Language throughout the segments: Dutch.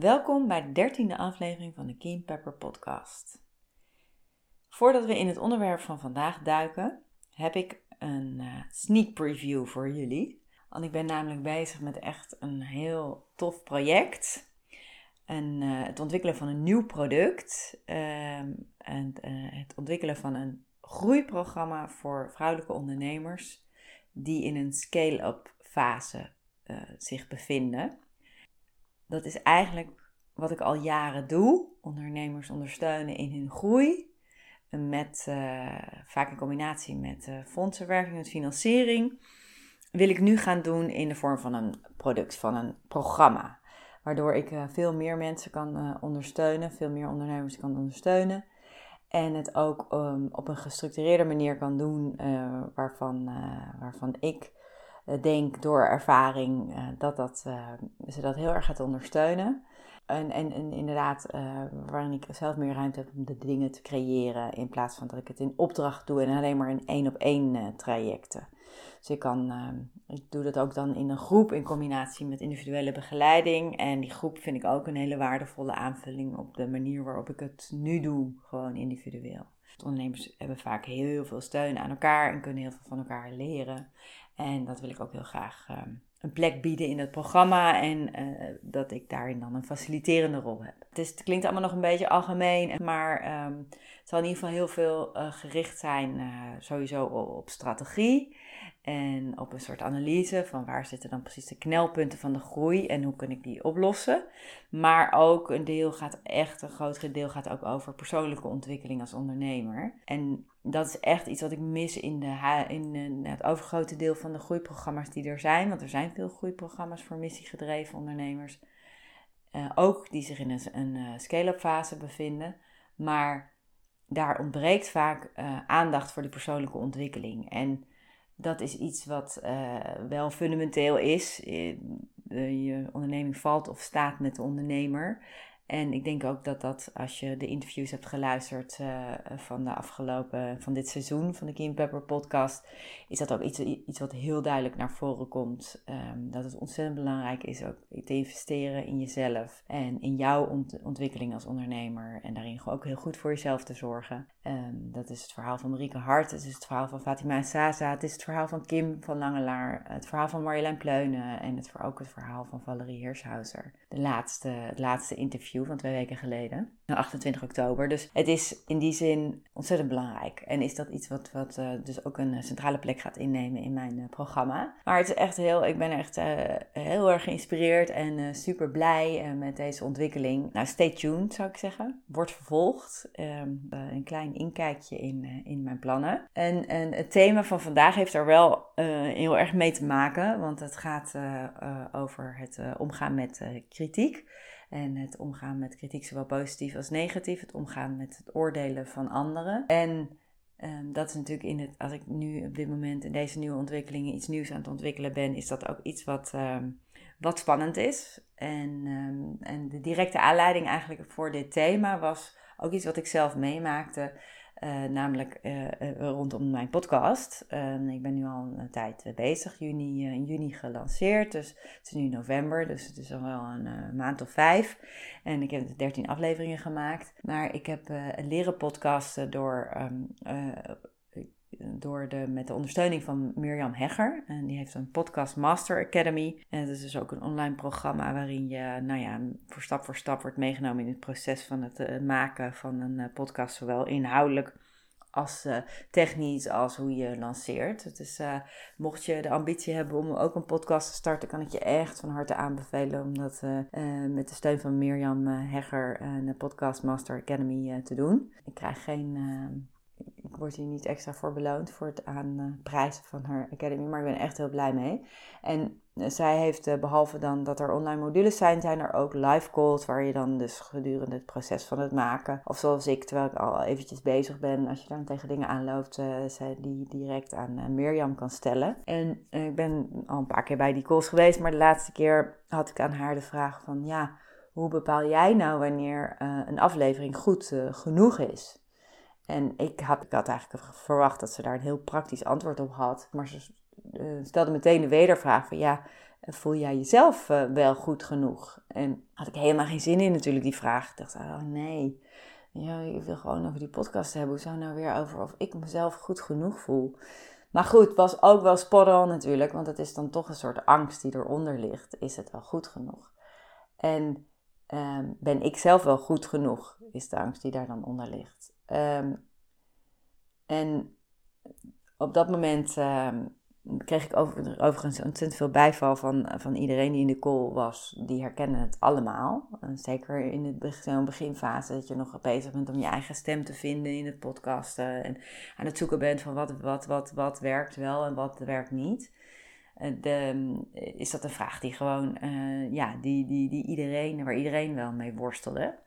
Welkom bij de dertiende aflevering van de Keen Pepper podcast. Voordat we in het onderwerp van vandaag duiken, heb ik een uh, sneak preview voor jullie. Want ik ben namelijk bezig met echt een heel tof project. En, uh, het ontwikkelen van een nieuw product. Uh, en uh, het ontwikkelen van een groeiprogramma voor vrouwelijke ondernemers die in een scale-up fase zich bevinden dat is eigenlijk wat ik al jaren doe. Ondernemers ondersteunen in hun groei. Met, uh, vaak in combinatie met uh, fondsenwerving en financiering. Wil ik nu gaan doen in de vorm van een product, van een programma. Waardoor ik veel meer mensen kan ondersteunen, veel meer ondernemers kan ondersteunen. En het ook um, op een gestructureerde manier kan doen waarvan, waarvan ik eh, denk door ervaring uh, dat, dat uh, ze dat heel erg gaat ondersteunen. En, en, en inderdaad, waarin ik zelf meer ruimte heb om de dingen te creëren. In plaats van dat ik het in opdracht doe en alleen maar in één op één trajecten. Dus ik, kan, ik doe dat ook dan in een groep in combinatie met individuele begeleiding. En die groep vind ik ook een hele waardevolle aanvulling op de manier waarop ik het nu doe, gewoon individueel. Ondernemers hebben vaak heel veel steun aan elkaar en kunnen heel veel van elkaar leren. En dat wil ik ook heel graag ehm, een plek bieden in het programma en uh, dat ik daarin dan een faciliterende rol heb. Het, is, het klinkt allemaal nog een beetje algemeen, maar um, het zal in ieder geval heel veel uh, gericht zijn sowieso op strategie. En op een soort analyse van waar zitten dan precies de knelpunten van de groei en hoe kan ik die oplossen. Maar ook een deel gaat echt, een groot deel gaat ook over persoonlijke ontwikkeling als ondernemer. En dat is echt iets wat ik mis in, de, in het overgrote deel van de groeiprogramma's die er zijn. Want er zijn veel groeiprogramma's voor missiegedreven ondernemers. Uh, ook die zich in een, uh, scale-up fase bevinden. Maar daar ontbreekt vaak aandacht voor die persoonlijke ontwikkeling. En dat is iets wat uh, wel fundamenteel is. Eh, je onderneming valt of staat met de ondernemer. En ik denk ook dat dat, als je de interviews hebt geluisterd uh, van de afgelopen, van dit seizoen van de Kim Pepper podcast, is dat ook iets, iets wat heel duidelijk naar voren komt. Um, dat het ontzettend belangrijk is ook te investeren in jezelf en in jouw ont ontwikkeling als ondernemer. En daarin ook heel goed voor jezelf te zorgen. Um, dat is het verhaal van Marieke Hart, het is het verhaal van Fatima Sasa, het is het verhaal van Kim van Langelaar, het verhaal van Marjolein Pleunen en het, ook het verhaal van Valerie Hirschhauser. De laatste, het laatste interview van twee weken geleden, 28 oktober. Dus het is in die zin ontzettend belangrijk. En is dat iets wat, wat uh, dus ook een centrale plek gaat innemen in mijn uh, programma. Maar het is echt heel, ik ben echt heel erg geïnspireerd en super blij met deze ontwikkeling. Nou, stay tuned zou ik zeggen. Wordt vervolgd. Um, een klein inkijkje in, in mijn plannen. En, en het thema van vandaag heeft er wel heel erg mee te maken, want het gaat over het omgaan met kritiek. En het omgaan met kritiek, zowel positief als negatief. Het omgaan met het oordelen van anderen. En um, dat is natuurlijk in het, als ik nu op dit moment in deze nieuwe ontwikkelingen iets nieuws aan het ontwikkelen ben, is dat ook iets wat, um, wat spannend is. En, um, en de directe aanleiding eigenlijk voor dit thema was ook iets wat ik zelf meemaakte. Uh, namelijk uh, uh, rondom mijn podcast. Ehm, ik ben nu al een tijd bezig, juni, in juni gelanceerd. Dus het is nu november, dus het is al wel een maand of vijf. En ik heb 13 afleveringen gemaakt. Maar ik heb leren podcasten door um, door de, met de ondersteuning van Mirjam Hegger. En die heeft een Podcast Master Academy. En dat is dus ook een online programma waarin je nou ja, voor stap voor stap wordt meegenomen in het proces van het uh, maken van een uh, podcast. Zowel inhoudelijk als uh, technisch, als hoe je lanceert. Dus mocht je de ambitie hebben om ook een podcast te starten, kan ik je echt van harte aanbevelen om dat met de steun van Mirjam Hegger en de Podcast Master Academy te doen. Ik krijg geen wordt hij niet extra voor beloond voor het aanprijzen van haar academy. Maar ik ben echt heel blij mee. En zij heeft, behalve dan dat er online modules zijn, zijn er ook live calls waar je dan dus gedurende het proces van het maken, of zoals ik, terwijl ik al eventjes bezig ben, als je dan tegen dingen aanloopt, zij die direct aan Mirjam kan stellen. En ik ben al een paar keer bij die calls geweest, maar de laatste keer had ik aan haar de vraag van, ja, hoe bepaal jij nou wanneer een aflevering goed genoeg is? En ik had, ik had eigenlijk verwacht dat ze daar een heel praktisch antwoord op had. Maar ze uh, stelde meteen de wedervraag van ja, voel jij jezelf uh, wel goed genoeg? En had ik helemaal geen zin in natuurlijk die vraag. Ik dacht, oh nee, ja, ik wil gewoon over die podcast hebben. Hoe zou nou weer over of ik mezelf goed genoeg voel? Maar goed, was ook wel on natuurlijk, want het is dan toch een soort angst die eronder ligt. Is het wel goed genoeg? En um, ben ik zelf wel goed genoeg, is de angst die daar dan onder ligt. Um, en op dat moment um, kreeg ik over, overigens ontzettend veel bijval van, van iedereen die in de call was. Die herkennen het allemaal. zeker in zo'n beginfase dat je nog bezig bent om je eigen stem te vinden in het podcasten. En aan het zoeken bent van wat, wat, wat, wat werkt wel en wat werkt niet. Eh, is dat een vraag die gewoon, uh, ja, die, die, die iedereen, waar iedereen wel mee worstelde.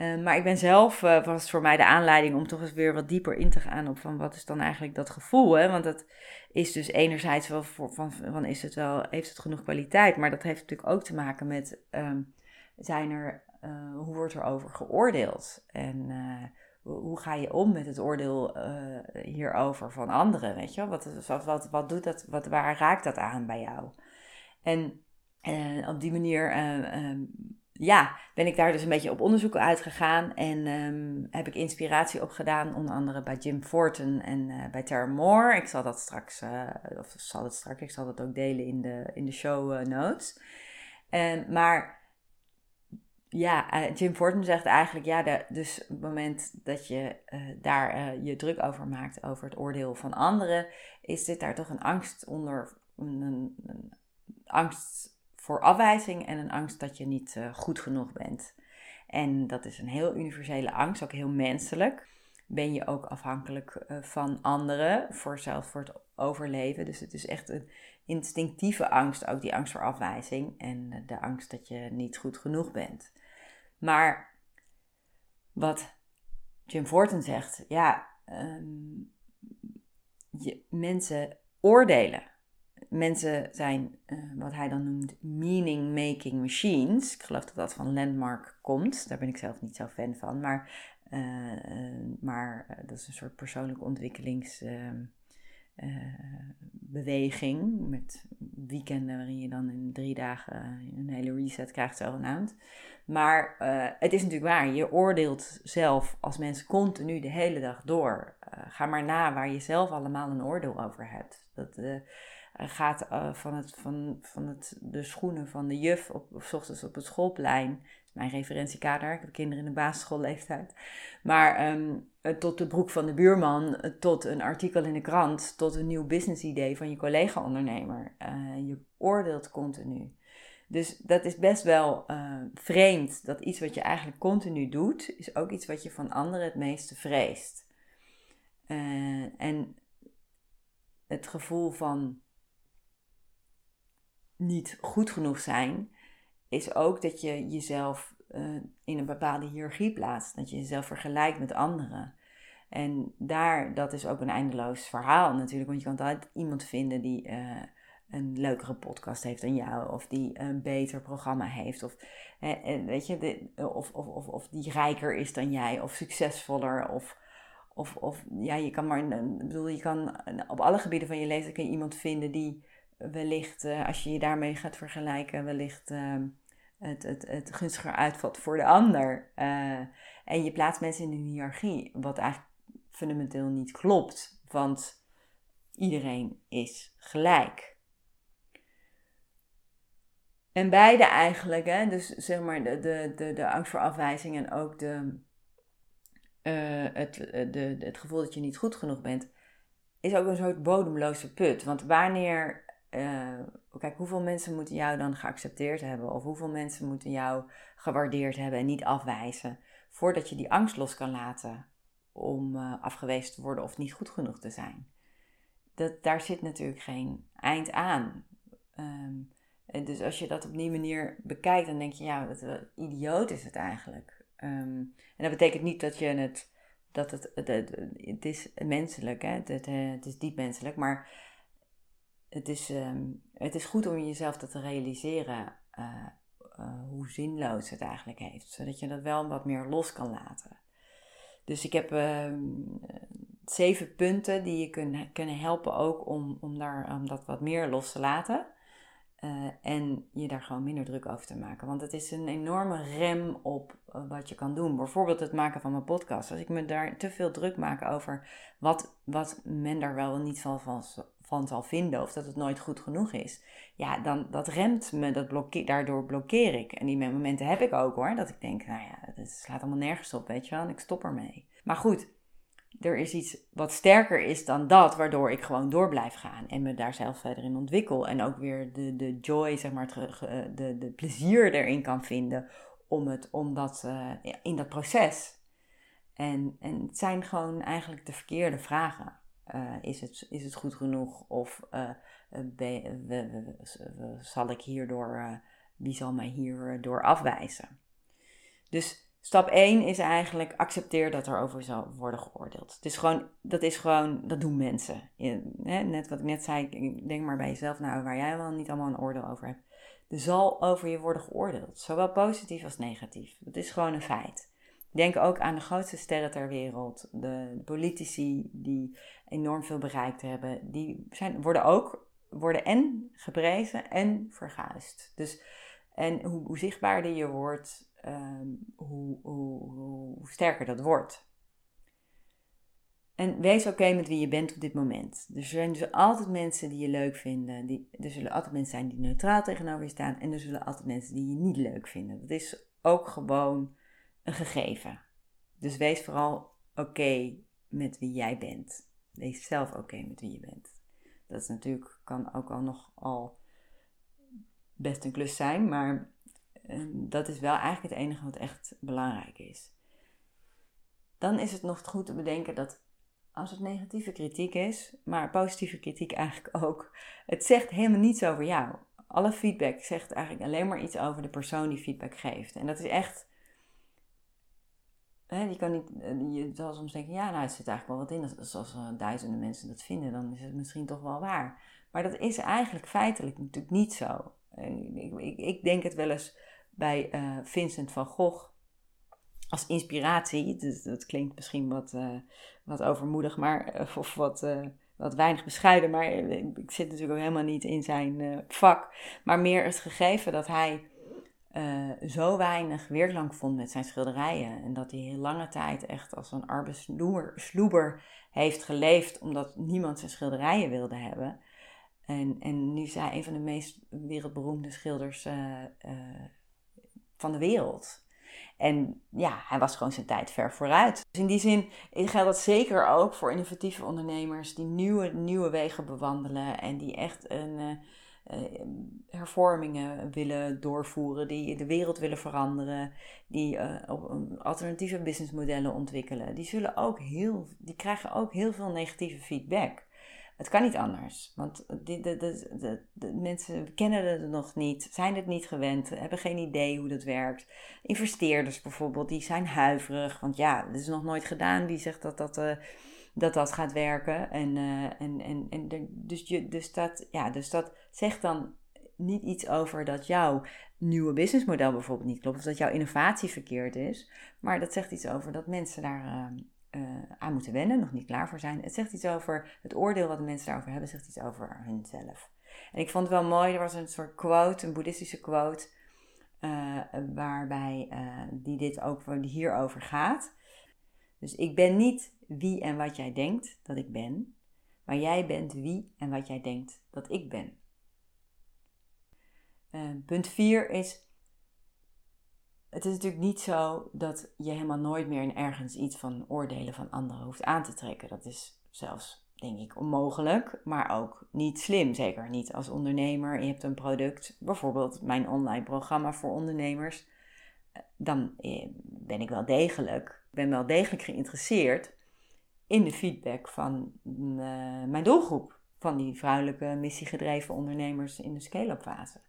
Uh, maar ik ben zelf, uh, was voor mij de aanleiding om toch eens weer wat dieper in te gaan op van wat is dan eigenlijk dat gevoel. Hè? Want dat is dus enerzijds wel van, van is het wel, heeft het genoeg kwaliteit, maar dat heeft natuurlijk ook te maken met, um, zijn er, uh, hoe wordt er over geoordeeld? En hoe ga je om met het oordeel hierover van anderen, weet je wat, wat, wat, wat doet dat, wat, waar raakt dat aan bij jou? En op die manier ehm, ja, ben ik daar dus een beetje op onderzoek uitgegaan en um, heb ik inspiratie opgedaan, onder andere bij Jim Forten en uh, bij Tara Moore. Ik zal dat straks, uh, of zal het straks, ik zal dat ook delen in de, in de show uh, notes. En, maar ja, Jim Forten zegt eigenlijk, ja, dus op het moment dat je daar je druk over maakt, over het oordeel van anderen, is dit daar toch een angst onder, een, een angst voor afwijzing en een angst dat je niet uh, goed genoeg bent. En dat is een heel universele angst, ook heel menselijk. Ben je ook afhankelijk uh, van anderen, voor zelf voor het overleven. Dus het is echt een instinctieve angst, ook die angst voor afwijzing en de angst dat je niet goed genoeg bent. Maar wat Jim Forten zegt, ja, um, je, mensen oordelen mensen zijn uh, wat hij dan noemt meaning-making machines. Ik geloof dat dat van Landmark komt. Daar ben ik zelf niet zo fan van. Maar, uh, maar dat is een soort persoonlijke ontwikkelingsbeweging. met weekenden waarin je dan in drie dagen een hele reset krijgt, zogenaamd. Maar het is natuurlijk waar. Je oordeelt zelf als mens continu de hele dag door. ga maar na waar je zelf allemaal een oordeel over hebt. Dat gaat uh, van, het, van, van het, de schoenen van de juf op, of ochtends op het schoolplein. Mijn referentiekader, ik heb kinderen in de basisschoolleeftijd. Maar um, tot de broek van de buurman, eh, tot een artikel in de krant, tot een nieuw business idee van je collega-ondernemer. Je oordeelt continu. Dus dat is best wel vreemd dat iets wat je eigenlijk continu doet, is ook iets wat je van anderen het meeste vreest. En het gevoel van niet goed genoeg zijn, is ook dat je jezelf uh, in een bepaalde hiërarchie plaatst. Dat je jezelf vergelijkt met anderen. En daar, dat is ook een eindeloos verhaal natuurlijk. Want je kan altijd iemand vinden die uh, een leukere podcast heeft dan jou. Of die een beter programma heeft. Of, uh, weet je, of, of, of, of die rijker is dan jij. Of succesvoller. Of, of, of ja, je kan maar, bedoel, je kan op alle gebieden van je leven kun je iemand vinden die wellicht, uh, als je je daarmee gaat vergelijken, wellicht uh, het, het, het gunstiger uitvalt voor de ander. Uh, en je plaatst mensen in een hiërarchie, wat eigenlijk fundamenteel niet klopt, want iedereen is gelijk. En beide eigenlijk, hè, dus zeg maar de, de, de, de angst voor afwijzing en ook de, het, de, het gevoel dat je niet goed genoeg bent, is ook een soort bodemloze put. Want wanneer uh, kijk, hoeveel mensen moeten jou dan geaccepteerd hebben? Of hoeveel mensen moeten jou gewaardeerd hebben en niet afwijzen? Voordat je die angst los kan laten om uh, afgewezen te worden of niet goed genoeg te zijn. Dat, daar zit natuurlijk geen eind aan. Ehm, en dus als je dat op die manier bekijkt, dan denk je, ja, wat, idioot is het eigenlijk. Ehm, en dat betekent niet dat je het, dat het, het, is menselijk, hè? Het, het, is diep menselijk, maar het is, ehm, het is goed om jezelf dat te realiseren uh, uh, hoe zinloos het eigenlijk heeft, zodat je dat wel wat meer los kan laten. Dus ik heb ehm, zeven punten die je kunnen, kunnen helpen ook om, om, daar, om dat wat meer los te laten. Uh, en je daar gewoon minder druk over te maken. Want het is een enorme rem op wat je kan doen. Bijvoorbeeld het maken van mijn podcast. Als ik me daar te veel druk maak over wat, wat men daar wel niet van, van, van zal vinden. Of dat het nooit goed genoeg is. Ja, dan dat remt me. Dat blokkeer, daardoor blokkeer ik. En die momenten heb ik ook hoor. Dat ik denk, nou ja, het slaat allemaal nergens op, weet je wel. En ik stop ermee. Maar goed, er is iets wat sterker is dan dat, waardoor ik gewoon door blijf gaan en me daar zelf verder in ontwikkel. En ook weer de, de joy, zeg maar, terug, eh, de, de plezier erin kan vinden om, het, om uh, in dat proces. En, en het zijn gewoon eigenlijk de verkeerde vragen. Uh, is, het, is het goed genoeg? Of we, we, zal ik hierdoor, wie zal mij hierdoor afwijzen? Dus Stap 1 is eigenlijk accepteer dat er over zal worden geoordeeld. Het is gewoon, dat is gewoon, dat doen mensen. hè, net wat ik net zei, denk maar bij jezelf, nou waar jij wel niet allemaal een oordeel over hebt. Er zal over je worden geoordeeld, zowel positief als negatief. Dat is gewoon een feit. Denk ook aan de grootste sterren ter wereld, de politici die enorm veel bereikt hebben. Die zijn, worden ook worden en geprezen en verguisd. Dus, en hoe, hoe zichtbaarder je wordt, Ehm, hoe, hoe, hoe, sterker dat wordt. En wees oké met wie je bent op dit moment. Er zijn dus altijd mensen die je leuk vinden. Die, er zullen altijd mensen zijn die neutraal tegenover je staan. En er zullen altijd mensen die je niet leuk vinden. Dat is ook gewoon een gegeven. Dus wees vooral oké met wie jij bent. Wees zelf oké met wie je bent. Dat is natuurlijk, kan ook al nog al best een klus zijn. Maar dat is wel eigenlijk het enige wat echt belangrijk is. Dan is het nog goed te bedenken dat als het negatieve kritiek is, maar positieve kritiek eigenlijk ook, het zegt helemaal niets over jou. Alle feedback zegt eigenlijk alleen maar iets over de persoon die feedback geeft. En dat is echt. Je kan niet, eh, je zal soms denken, ja, nou, er zit eigenlijk wel wat in. Als, als duizenden mensen dat vinden, dan is het misschien toch wel waar. Maar dat is eigenlijk feitelijk natuurlijk niet zo. Ik, ik, ik denk het wel eens bij uh, Vincent van Gogh als inspiratie. Dus dat klinkt misschien wat, uh, wat overmoedig, maar, eh, of wat, wat weinig bescheiden. Maar ik zit natuurlijk ook helemaal niet in zijn vak. Maar meer het gegeven dat hij zo weinig weerklank vond met zijn schilderijen. En dat hij heel lange tijd echt als een arbeidssloeber heeft geleefd, omdat niemand zijn schilderijen wilde hebben. En, en nu is hij een van de meest wereldberoemde schilders van de wereld. En ja, hij was gewoon zijn tijd ver vooruit. Dus in die zin geldt dat zeker ook voor innovatieve ondernemers die nieuwe, nieuwe wegen bewandelen en die echt een, hervormingen willen doorvoeren, die de wereld willen veranderen, die uh, alternatieve businessmodellen ontwikkelen. Die, zullen ook heel, die krijgen ook heel veel negatieve feedback. Het kan niet anders, want de, de, de, de, mensen kennen het nog niet, zijn het niet gewend, hebben geen idee hoe dat werkt. Investeerders bijvoorbeeld, die zijn huiverig, want ja, het is nog nooit gedaan. Wie zegt dat dat, uh, dat, dat gaat werken? En, uh, en, en, en dus, je, dus, dat, ja, dus dat zegt dan niet iets over dat jouw nieuwe businessmodel bijvoorbeeld niet klopt, of dat jouw innovatie verkeerd is, maar dat zegt iets over dat mensen daar uh, uh, aan moeten wennen, nog niet klaar voor zijn. Het zegt iets over het oordeel wat de mensen daarover hebben, zegt iets over hunzelf. En ik vond het wel mooi, er was een soort quote, een boeddhistische quote, waarbij die dit ook die hierover gaat. Dus ik ben niet wie en wat jij denkt dat ik ben, maar jij bent wie en wat jij denkt dat ik ben. punt 4 is het is natuurlijk niet zo dat je helemaal nooit meer in ergens iets van oordelen van anderen hoeft aan te trekken. Dat is zelfs, denk ik, onmogelijk, maar ook niet slim. Zeker niet als ondernemer. Je hebt een product, bijvoorbeeld mijn online programma voor ondernemers. Dan eh, ben ik wel degelijk, ben wel degelijk geïnteresseerd in de feedback van mijn doelgroep. Van die vrouwelijke missiegedreven ondernemers in de scale-up fase.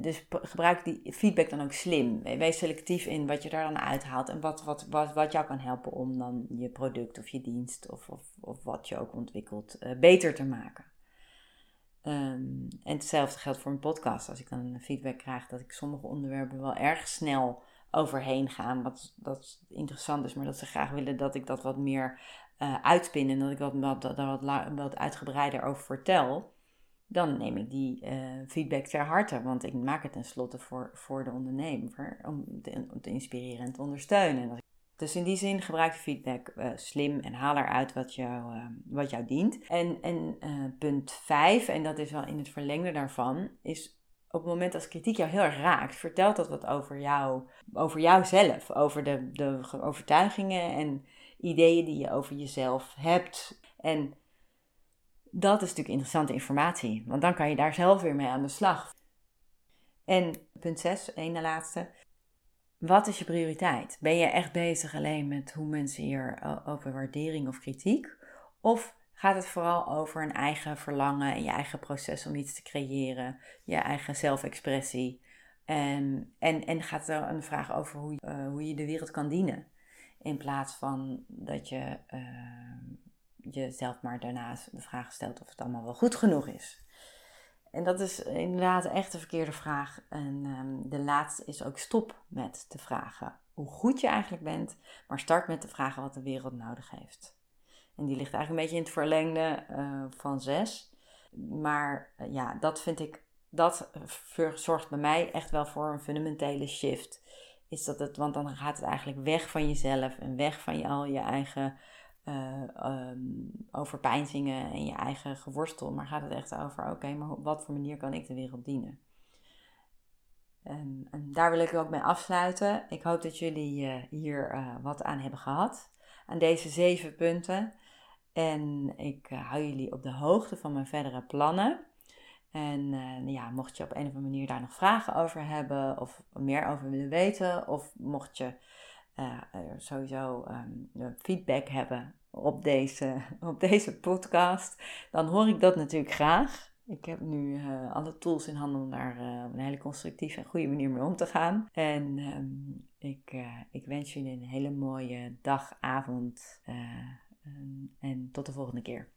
dus gebruik die feedback dan ook slim. Wees selectief in wat je daar dan uithaalt en wat, wat, wat, wat jou kan helpen om dan je product of je dienst of, of, of wat je ook ontwikkelt beter te maken. Um, en hetzelfde geldt voor een podcast. Als ik dan feedback krijg dat ik sommige onderwerpen wel erg snel overheen ga. Wat dat interessant is, maar dat ze graag willen dat ik dat wat meer uh, uitspin en dat ik wat, wat, wat, wat uitgebreider over vertel. Dan neem ik die uh, feedback ter harte, want ik maak het tenslotte voor, voor de ondernemer om te, inspireren en te ondersteunen. Dus in die zin gebruik je feedback uh, slim en haal eruit wat jou, wat jou dient. En, en punt 5, en dat is wel in het verlengde daarvan, is op het moment als kritiek jou heel erg raakt, vertelt dat wat over jou, over jouzelf, over de, de overtuigingen en ideeën die je over jezelf hebt. En dat is natuurlijk interessante informatie, want dan kan je daar zelf weer mee aan de slag. En punt 6, één de laatste. Wat is je prioriteit? Ben je echt bezig alleen met hoe mensen hier eh, over waardering of kritiek? Of gaat het vooral over een eigen verlangen en je eigen proces om iets te creëren, je eigen zelfexpressie? En, en, en gaat het een vraag over hoe, uh, hoe je de wereld kan dienen? In plaats van dat je uh, jezelf maar daarnaast de vraag stelt of het allemaal wel goed genoeg is. En dat is inderdaad echt de verkeerde vraag. En um, de laatste is ook stop met te vragen hoe goed je eigenlijk bent, maar start met te vragen wat de wereld nodig heeft. En die ligt eigenlijk een beetje in het verlengde uh, van zes. Maar uh, ja, dat vind ik, dat zorgt bij mij echt wel voor een fundamentele shift. Is dat het, want dan gaat het eigenlijk weg van jezelf en weg van je, al je eigen uh, um, over pijnzingen en je eigen geworstel, maar gaat het echt over: oké, maar op wat voor manier kan ik de wereld dienen? En, daar wil ik ook mee afsluiten. Ik hoop dat jullie hier wat aan hebben gehad, aan deze zeven punten. En ik hou jullie op de hoogte van mijn verdere plannen. En ja, mocht je op een of andere manier daar nog vragen over hebben, of meer over willen weten, of mocht je uh, sowieso um, feedback hebben op deze, op deze podcast, dan hoor ik dat natuurlijk graag. Ik heb nu alle tools in handen om daar op een hele constructieve en goede manier mee om te gaan. En um, ik, ik wens jullie een hele mooie dag, avond en tot de volgende keer.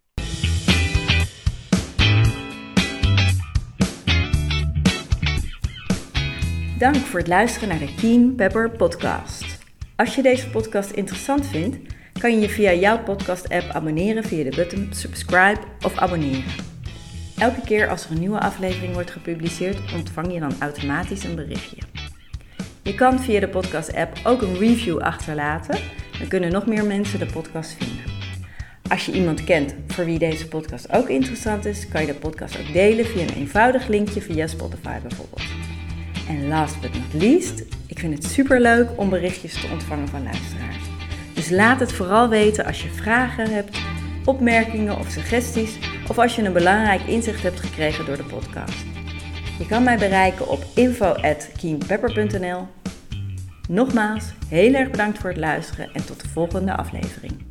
Dank voor het luisteren naar de Keen Pepper podcast. Als je deze podcast interessant vindt, kan je je via jouw podcast-app abonneren via de button subscribe of abonneren. Elke keer als er een nieuwe aflevering wordt gepubliceerd, ontvang je dan automatisch een berichtje. Je kan via de podcast-app ook een review achterlaten, dan kunnen nog meer mensen de podcast vinden. Als je iemand kent voor wie deze podcast ook interessant is, kan je de podcast ook delen via een eenvoudig linkje via Spotify bijvoorbeeld. En last but not least, ik vind het super leuk om berichtjes te ontvangen van luisteraars. Dus laat het vooral weten als je vragen hebt, opmerkingen of suggesties of als je een belangrijk inzicht hebt gekregen door de podcast. Je kan mij bereiken op info@keenpepper.nl. Nogmaals, heel erg bedankt voor het luisteren en tot de volgende aflevering.